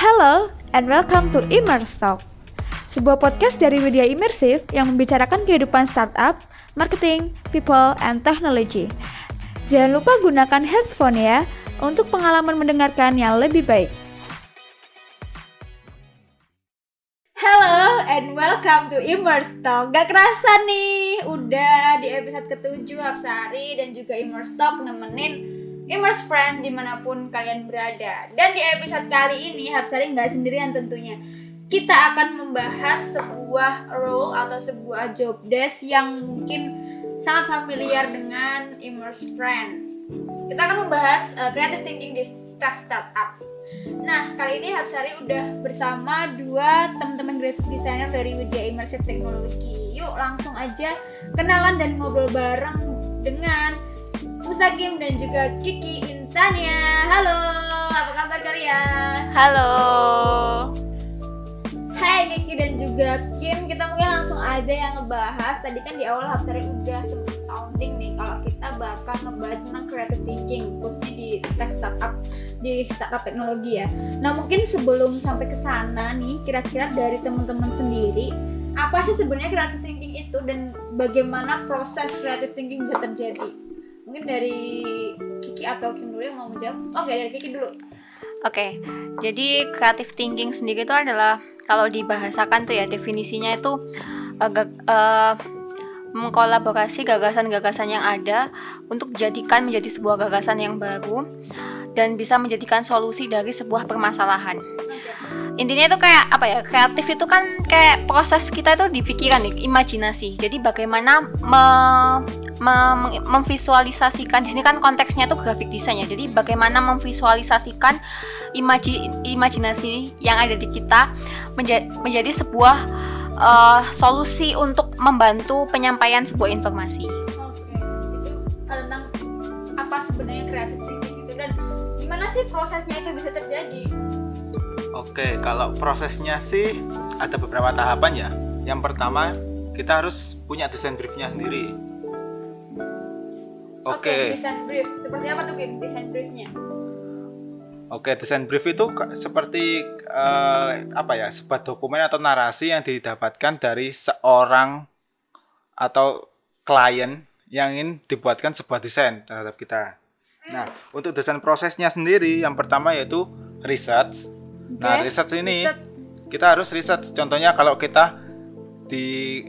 Hello and welcome to Immerse Talk, sebuah podcast dari media imersif yang membicarakan kehidupan startup, marketing, people, and technology. Jangan lupa gunakan headphone ya untuk pengalaman mendengarkan yang lebih baik. Hello and welcome to Immerse Talk. Gak kerasa nih, udah di episode ketujuh Hapsari dan juga Immerse Talk nemenin Immerse Friend di mana pun kalian berada. Dan di episode kali ini Hapsari nggak sendirian tentunya. Kita akan membahas sebuah role atau sebuah job desk yang mungkin sangat familiar dengan Immerse Friend. Kita akan membahas uh, creative thinking di startup. Nah, kali ini Hapsari udah bersama dua teman-teman graphic designer dari Widya Immersive Technology. Yuk langsung aja kenalan dan ngobrol bareng dengan Mustaqim dan juga Kiki Intania. Halo, apa kabar kalian? Halo. Hai Kiki dan juga Kim, kita mungkin langsung aja yang ngebahas. Tadi kan di awal Hapsari udah sempet sounding nih kalau kita bakal ngebahas tentang creative thinking, khususnya di tech startup, di startup teknologi ya. Nah mungkin sebelum sampai ke sana nih, kira-kira dari teman-teman sendiri, apa sih sebenarnya creative thinking itu dan bagaimana proses creative thinking bisa terjadi? Mungkin dari Kiki atau Kim dulu yang mau menjawab oke dari Kiki dulu Oke, jadi creative thinking sendiri itu adalah kalau dibahasakan tuh ya definisinya itu uh, uh, mengkolaborasi gagasan-gagasan yang ada untuk dijadikan menjadi sebuah gagasan yang baru dan bisa menjadikan solusi dari sebuah permasalahan. Intinya itu kayak apa ya? Kreatif itu kan kayak proses kita itu di pikiran imajinasi. Jadi bagaimana me mem memvisualisasikan di sini kan konteksnya itu grafik desain ya. Jadi bagaimana memvisualisasikan imaji imajinasi yang ada di kita menja menjadi sebuah uh, solusi untuk membantu penyampaian sebuah informasi. Oke, itu tentang apa sebenarnya kreatif thinking itu dan gimana sih prosesnya itu bisa terjadi? Oke, kalau prosesnya sih ada beberapa tahapan ya. Yang pertama kita harus punya desain briefnya sendiri Oke. Okay. okay, desain brief. Seperti apa tuh Kim desain briefnya? Oke, desain brief itu seperti uh, apa ya? Sebuah dokumen atau narasi yang didapatkan dari seorang atau klien yang ingin dibuatkan sebuah desain terhadap kita. Nah, untuk desain prosesnya sendiri, yang pertama yaitu research. Okay. Nah, research ini research. kita harus research. Contohnya kalau kita di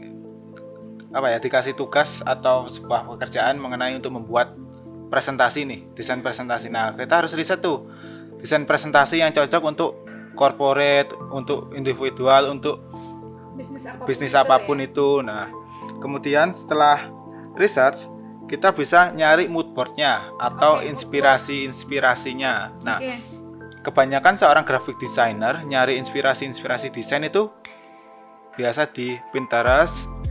apa ya dikasih tugas atau sebuah pekerjaan mengenai untuk membuat presentasi nih desain presentasi nah kita harus riset tuh desain presentasi yang cocok untuk corporate untuk individual untuk bisnis apa pun, bisnis apa pun itu, ya? itu nah kemudian setelah research kita bisa nyari mood boardnya atau okay, inspirasi inspirasinya nah okay. kebanyakan seorang graphic designer nyari inspirasi inspirasi desain itu biasa di Pinterest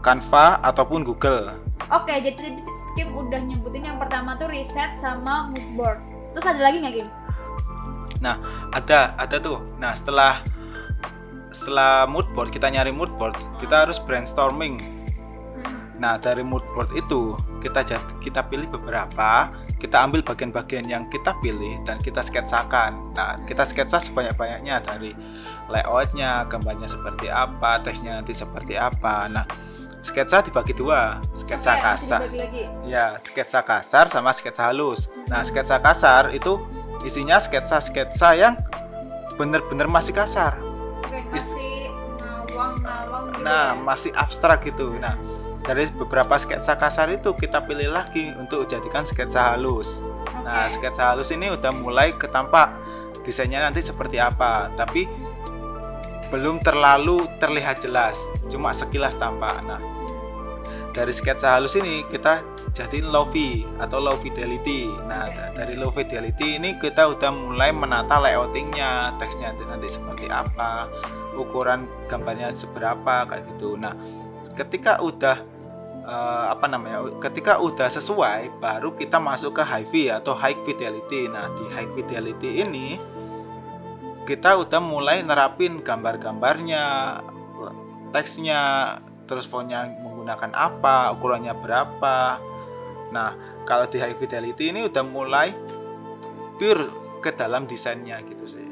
Canva ataupun Google. Oke, jadi Kim udah nyebutin yang pertama tuh riset sama mood board. Terus ada lagi nggak Kim? Nah, ada, ada tuh. Nah, setelah setelah mood board kita nyari mood board, kita harus brainstorming. Hmm. Nah, dari mood board itu kita kita pilih beberapa, kita ambil bagian-bagian yang kita pilih dan kita sketsakan. Nah, kita sketsa sebanyak-banyaknya dari layoutnya, gambarnya seperti apa, teksnya nanti seperti apa. Nah, sketsa dibagi dua sketsa Oke, kasar ya sketsa kasar sama sketsa halus nah sketsa kasar itu isinya sketsa sketsa yang bener-bener masih kasar Oke, masih ngawang ngawang gitu nah ya? masih abstrak gitu nah dari beberapa sketsa kasar itu kita pilih lagi untuk jadikan sketsa halus Oke. nah sketsa halus ini udah mulai ketampak desainnya nanti seperti apa tapi belum terlalu terlihat jelas, cuma sekilas tampak. Nah, dari sketsa halus ini kita jadiin low V atau low fidelity. Nah, dari low fidelity ini kita udah mulai menata layoutingnya, teksnya nanti seperti apa, ukuran gambarnya seberapa kayak gitu. Nah, ketika udah uh, apa namanya? Ketika udah sesuai, baru kita masuk ke high V atau high fidelity. Nah, di high fidelity ini kita udah mulai nerapin gambar-gambarnya, teksnya, terus fontnya menggunakan apa, ukurannya berapa. Nah, kalau di high fidelity ini udah mulai pure ke dalam desainnya gitu sih.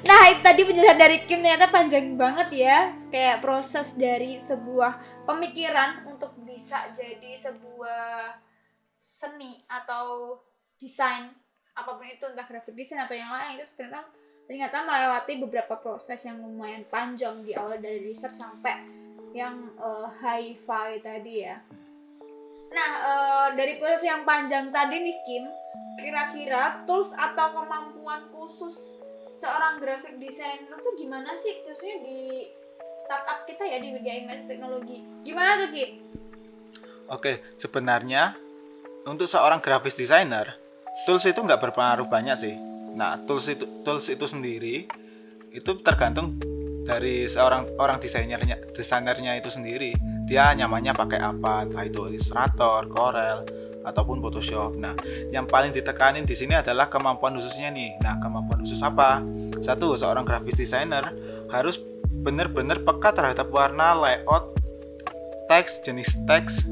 Nah itu tadi penjelasan dari Kim ternyata panjang banget ya Kayak proses dari sebuah pemikiran untuk bisa jadi sebuah seni atau desain apa pun itu entah graphic design atau yang lain itu ternyata ternyata melewati beberapa proses yang lumayan panjang di awal dari riset sampai yang uh, hi-fi tadi ya. Nah uh, dari proses yang panjang tadi nih Kim, kira-kira tools atau kemampuan khusus seorang graphic designer tuh gimana sih khususnya di startup kita ya di media image teknologi gimana tuh Kim? Oke, sebenarnya untuk seorang graphic designer tools itu nggak berpengaruh banyak sih. Nah, tools itu tools itu sendiri itu tergantung dari seorang orang desainernya desainernya itu sendiri. Dia nyamannya pakai apa, entah itu Illustrator, Corel, ataupun Photoshop. Nah, yang paling ditekanin di sini adalah kemampuan khususnya nih. Nah, kemampuan khusus apa? Satu, seorang graphic designer harus benar-benar peka terhadap warna, layout, teks, jenis teks,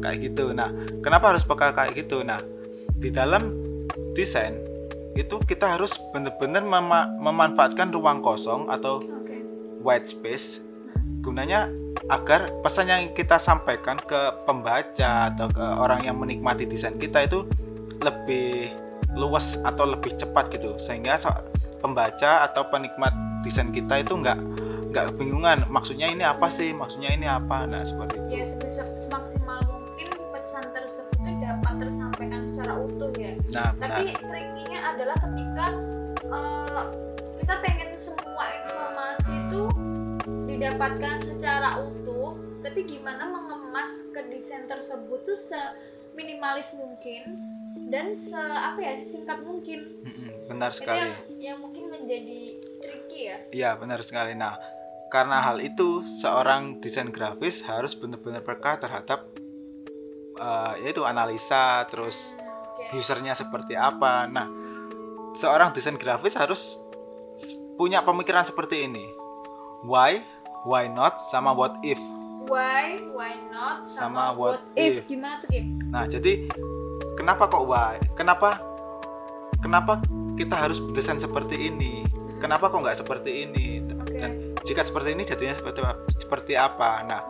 kayak gitu. Nah, kenapa harus peka kayak gitu? Nah, di dalam desain itu kita harus benar-benar mem memanfaatkan ruang kosong atau white space gunanya agar pesan yang kita sampaikan ke pembaca atau ke orang yang menikmati desain kita itu lebih luas atau lebih cepat gitu. Sehingga pembaca atau penikmat desain kita itu nggak nggak kebingungan maksudnya ini apa sih? Maksudnya ini apa? Nah seperti itu. Ya semaksimal mungkin pesan tersebut itu dapat tersampaikan secara utuh ya. Nah, tapi triknya adalah ketika uh, kita pengen semua informasi itu didapatkan secara utuh tapi gimana mengemas ke desain tersebut tuh seminimalis mungkin dan se apa ya singkat mungkin. Benar sekali. itu yang, yang mungkin menjadi tricky ya. Iya benar sekali. Nah karena hal itu seorang desain grafis harus benar-benar peka terhadap uh, yaitu analisa terus okay. usernya seperti apa. Nah seorang desain grafis harus punya pemikiran seperti ini. Why? Why not? Sama what if. Why? Why not? Sama, sama what, what if. if. Gimana tuh Kim? Nah jadi kenapa kok why? Kenapa? Kenapa kita harus desain seperti ini? Kenapa kok nggak seperti ini? Okay. dan jika seperti ini jadinya seperti seperti apa? Nah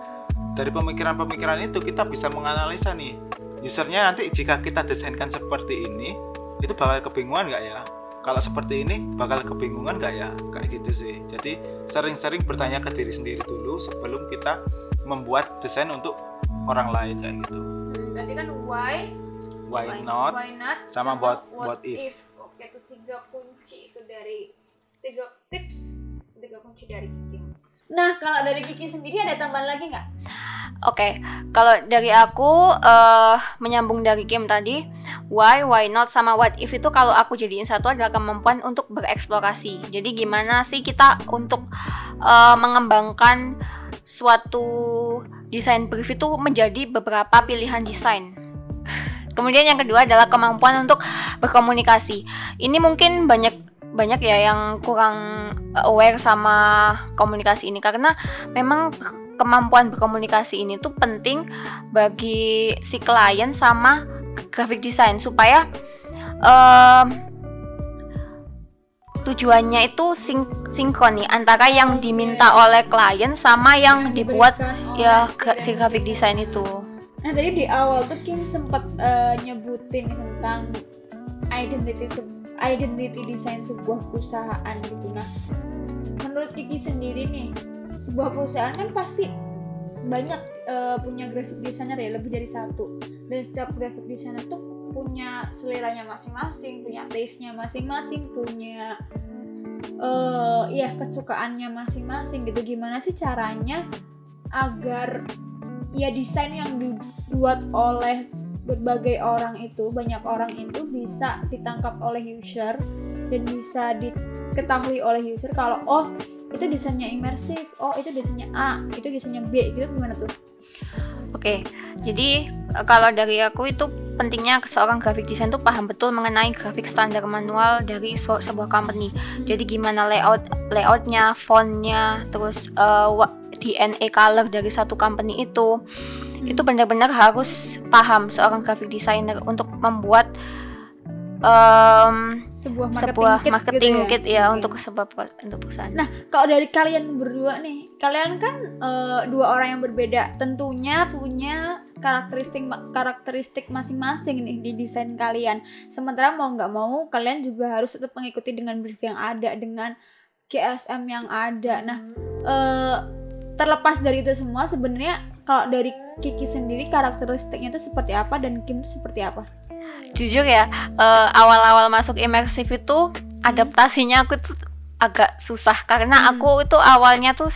dari pemikiran-pemikiran itu kita bisa menganalisa nih. Usernya nanti jika kita desainkan seperti ini itu bakal kebingungan nggak ya kalau seperti ini bakal kebingungan gak ya? Kayak gitu sih. Jadi sering-sering bertanya ke diri sendiri dulu sebelum kita membuat desain untuk orang lain kayak gitu. Tadi kan why? Why, why not, why not? Sama, sama what, what if. if. Oke itu tiga kunci itu dari tiga tips tiga kunci dari Kiki nah kalau dari Kiki sendiri ada tambahan lagi nggak Oke, okay. kalau dari aku uh, menyambung dari Kim tadi, why, why not sama what if itu kalau aku jadiin satu adalah kemampuan untuk bereksplorasi. Jadi gimana sih kita untuk uh, mengembangkan suatu desain brief itu menjadi beberapa pilihan desain. Kemudian yang kedua adalah kemampuan untuk berkomunikasi. Ini mungkin banyak banyak ya yang kurang aware sama komunikasi ini karena memang kemampuan berkomunikasi ini tuh penting bagi si klien sama graphic design supaya um, tujuannya itu sing sinkron nih antara yang diminta oleh klien sama yang dibuat ya si graphic design itu. Nah tadi di awal tuh Kim sempat uh, nyebutin tentang identity identity design sebuah perusahaan gitu. Nah menurut Kiki sendiri nih sebuah perusahaan kan pasti banyak uh, punya graphic designer ya lebih dari satu dan setiap graphic designer tuh punya seleranya masing-masing punya taste-nya masing-masing punya uh, ya kesukaannya masing-masing gitu gimana sih caranya agar ya desain yang dibuat oleh berbagai orang itu banyak orang itu bisa ditangkap oleh user dan bisa diketahui oleh user kalau oh itu desainnya imersif oh itu desainnya A itu desainnya B gitu gimana tuh Oke, jadi eh, kalau dari aku itu pentingnya seorang graphic design tuh paham betul mengenai grafik standar manual dari sebuah company. Jadi gimana layout layoutnya, fontnya, terus uh, eh, DNA color dari satu company itu, hmm. Itu benar-benar harus paham seorang graphic designer untuk membuat um, sebuah marketing sebuah kit marketing gitu ya? kit ya Oke. untuk sebuah untuk perusahaan. Nah, kalau dari kalian berdua nih, kalian kan eh, dua orang yang berbeda, tentunya punya karakteristik karakteristik masing-masing nih di desain kalian. Sementara mau nggak mau, kalian juga harus tetap mengikuti dengan brief yang ada, dengan GSM yang ada. Nah, eh, terlepas dari itu semua, sebenarnya kalau dari Kiki sendiri karakteristiknya itu seperti apa dan Kim itu seperti apa? jujur ya eh, awal-awal masuk imersif itu adaptasinya aku tuh agak susah karena Hmm. aku itu awalnya tuh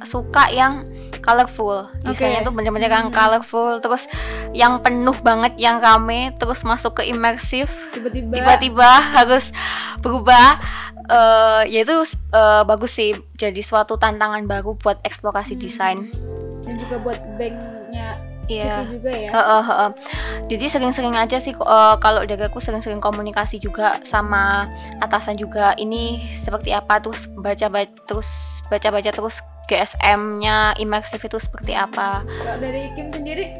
suka yang colorful desainnya Oke. tuh bener-bener yang Hmm. colorful terus yang penuh banget yang rame terus masuk ke imersif Tiba-tiba tiba-tiba harus berubah eh ya itu eh, bagus sih jadi suatu tantangan baru buat eksplorasi Hmm. desain dan juga buat banknya Iya. Juga ya. Heeh, heeh. Jadi sering-sering aja sih eh, kalau dari aku sering-sering komunikasi juga sama atasan juga ini seperti apa terus baca-baca terus baca-baca terus GSM-nya imersif itu seperti apa. Kalau dari Kim sendiri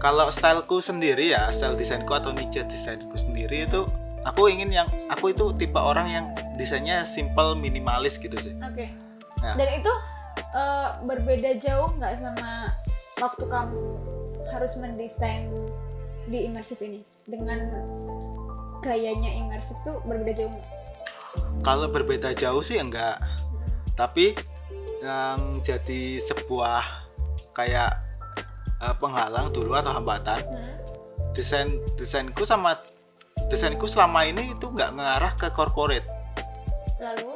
Kalau styleku sendiri ya, style desainku atau niche desainku sendiri itu aku ingin yang aku itu tipe orang yang desainnya simple minimalis gitu sih. Oke. Nah. Dan itu eh, berbeda jauh nggak sama waktu kamu harus mendesain di imersif ini dengan gayanya imersif tuh berbeda jauh nggak? Kalau berbeda jauh sih enggak. Tapi yang jadi sebuah kayak eh, penghalang dulu atau hambatan Hmm? desain desainku sama desainku selama ini itu nggak mengarah ke corporate. Lalu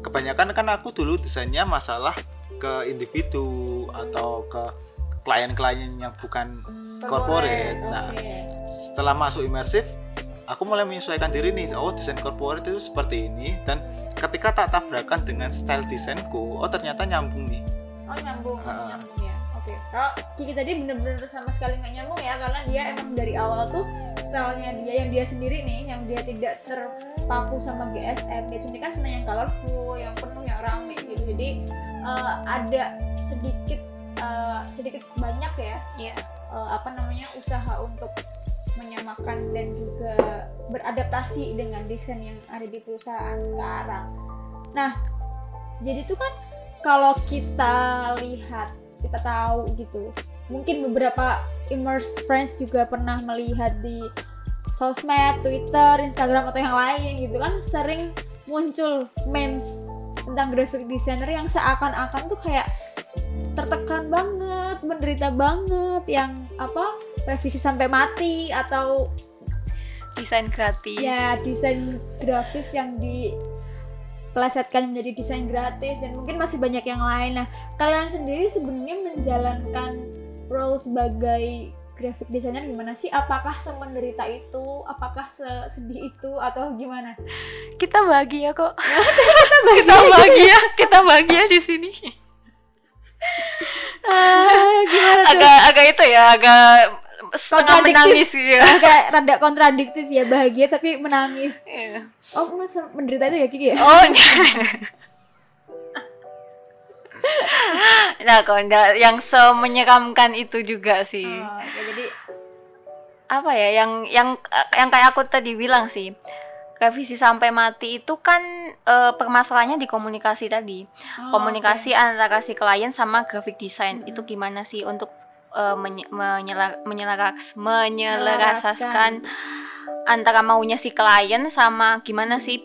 Kebanyakan kan aku dulu desainnya masalah ke individu atau ke klien-klien yang bukan Corporate, nah. setelah masuk imersif aku mulai menyesuaikan diri nih oh desain corporate itu seperti ini dan ketika tak tabrakan dengan style desainku oh ternyata nyambung nih Oh nyambung, Ah. nyambung ya. Oke. Kalau Kiki tadi bener-bener sama sekali nggak nyambung ya karena dia emang dari awal tuh stylenya dia yang dia sendiri nih, yang dia tidak terpaku sama GSM. Dia sendiri kan senang yang colorful, yang penuh, yang rame gitu. Jadi eh, ada sedikit eh, sedikit banyak ya Iya. eh, apa namanya usaha untuk menyamakan dan juga beradaptasi dengan desain yang ada di perusahaan sekarang. Nah, jadi itu kan kalau kita lihat, kita tahu gitu. Mungkin beberapa immerse friends juga pernah melihat di sosmed, Twitter, Instagram atau yang lain gitu kan sering muncul memes tentang graphic designer yang seakan-akan tuh kayak tertekan banget, menderita banget, yang apa revisi sampai mati atau Desain gratis. ya desain grafis yang dipelesetkan menjadi desain gratis dan mungkin masih banyak yang lain. Nah, kalian sendiri sebenarnya menjalankan role sebagai graphic designer gimana sih? Apakah semenderita itu? Apakah sesedih itu atau gimana? Kita bahagia kok. kita bahagia, kita bahagia di sini. Ah, gimana tuh? agak agak itu ya, agak setengah Kontradiktif. menangis ya. Agak rada kontradiktif ya bahagia tapi menangis. Iya. Oh, masa menderita itu ya Kiki ya? Oh, nah konda yang semenyeramkan itu juga sih. Oh, oke, jadi Apa ya yang yang yang kayak aku tadi bilang sih. Revisi sampai mati itu kan eh, permasalahannya di komunikasi tadi. oh, komunikasi antara si klien sama graphic design itu gimana sih untuk eh, menye- menyelar- menyelaras menyelaraskan antara maunya si klien sama gimana sih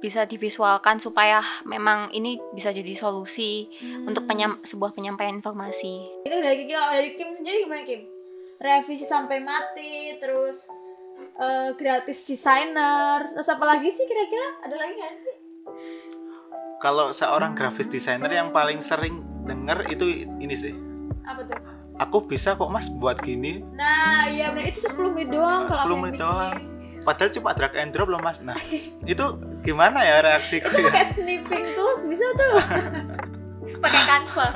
bisa divisualkan supaya memang ini bisa jadi solusi Hmm. untuk penyam- sebuah penyampaian informasi. itu dari Kiki kalau dari Kim sendiri gimana Kim? Revisi sampai mati terus eh, gratis desainer terus apa lagi sih kira-kira? Ada lagi nggak sih? Kalau seorang grafis designer yang paling sering denger itu ini sih. Apa tuh? Aku bisa kok mas buat gini. Nah iya benar itu 10 menit doang kalau 10 aku yang menit bikin. Padahal cuma drag and drop loh mas. Nah itu gimana ya reaksiku itu ya? pakai snipping tools bisa tuh. Pakai Canva.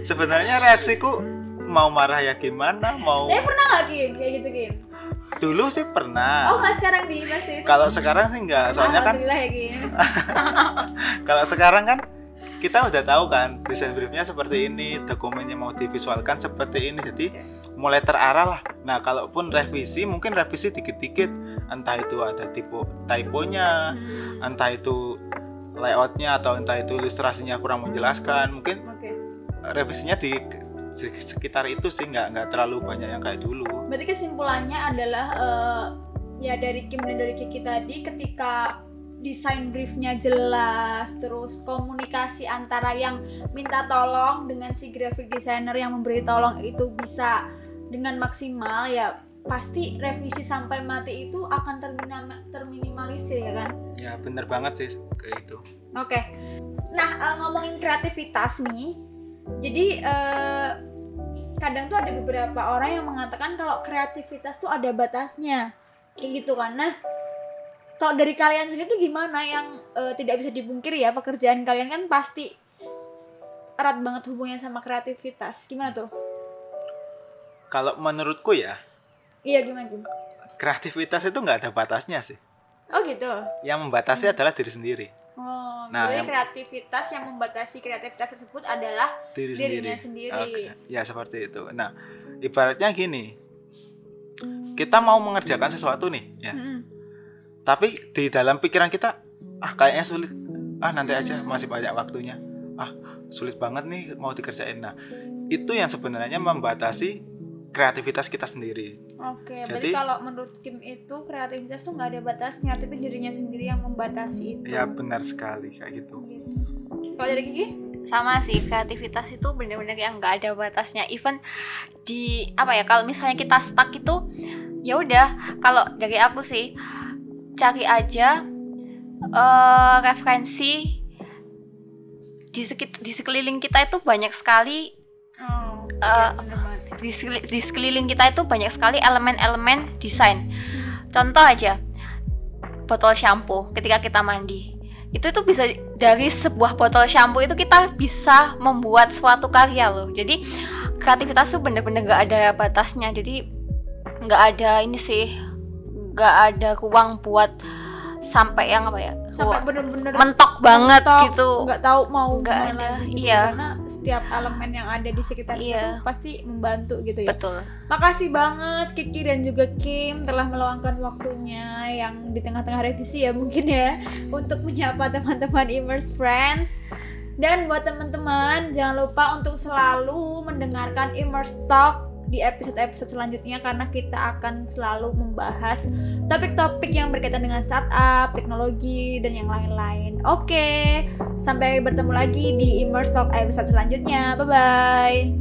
sebenarnya reaksiku mau marah ya gimana? Mau tapi pernah nggak Kim? Kayak gitu Kim? Dulu sih oh pernah nggak sekarang di imersif kalau sekarang sih enggak soalnya kan Alhamdulillah ya Kim. Kalau sekarang kan kita udah tahu kan desain briefnya seperti ini dokumennya mau divisualkan seperti ini. Jadi mulai terarah lah. Nah kalaupun revisi mungkin revisi dikit-dikit. Entah itu ada tipe typonya Hmm, entah itu layoutnya atau entah itu ilustrasinya kurang menjelaskan. Mungkin revisinya di sekitar itu sih nggak nggak terlalu banyak yang kayak dulu. Berarti kesimpulannya adalah eh, ya dari Kim dan dari Kiki tadi ketika desain briefnya jelas, terus komunikasi antara yang minta tolong dengan si graphic designer yang memberi tolong itu bisa dengan maksimal ya pasti revisi sampai mati itu akan terminam- terminimalisir ya kan? ya bener banget sih kayak itu Oke. Nah, eh, ngomongin kreativitas nih. Jadi eh, kadang tuh ada beberapa orang yang mengatakan kalau kreativitas tuh ada batasnya. Kayak gitu kan. Nah, kalau dari kalian sendiri tuh gimana yang eh, tidak bisa dipungkiri ya pekerjaan kalian kan pasti erat banget hubungannya sama kreativitas. Gimana tuh? kalau menurutku ya Iya gimana Kim? kreativitas itu nggak ada batasnya sih Oh gitu. yang membatasi adalah diri sendiri Oh, Nah, berarti yang- kreativitas yang membatasi kreativitas tersebut adalah diri Dirinya sendiri. sendiri. Oke, Ya seperti itu. Nah, ibaratnya gini. Kita mau mengerjakan sesuatu nih, ya. Mm-mm. Tapi di dalam pikiran kita ah kayaknya sulit. Ah nanti aja masih banyak waktunya. Ah, sulit banget nih mau dikerjain. Nah, itu yang sebenarnya membatasi kreativitas kita sendiri. Oke, berarti Jadi- kalau menurut Kim itu kreativitas tuh nggak ada batasnya, tapi dirinya sendiri yang membatasi itu. Ya benar sekali kayak gitu. Gitu. Kalau dari Kiki? sama sih kreativitas itu bener-bener yang nggak ada batasnya even di apa ya kalau misalnya kita stuck itu ya udah kalau dari aku sih cari aja eh, referensi di sekit di sekeliling kita itu banyak sekali Oh, banget. di, di sekeliling kita itu banyak sekali elemen-elemen desain. Contoh aja, botol shampoo ketika kita mandi. Itu tuh bisa dari sebuah botol shampoo itu kita bisa membuat suatu karya loh. Jadi kreativitas tuh bener-bener gak ada batasnya. Jadi nggak ada ini sih, nggak ada ruang buat sampai yang apa ya? Sampai bener-bener mentok banget mentok, gitu. nggak tahu mau Nggak gimana ada, lagi gitu. iya. Karena setiap elemen yang ada di sekitar Iya. itu pasti membantu gitu ya. Betul. Makasih banget Kiki dan juga Kim telah meluangkan waktunya yang di tengah-tengah revisi ya mungkin ya untuk menyapa teman-teman Immerse Friends. Dan buat teman-teman jangan lupa untuk selalu mendengarkan Immerse Talk di episode-episode selanjutnya karena kita akan selalu membahas topik-topik yang berkaitan dengan startup, teknologi, dan yang lain-lain. Oke, sampai bertemu lagi di Immerse Talk episode selanjutnya. Bye-bye.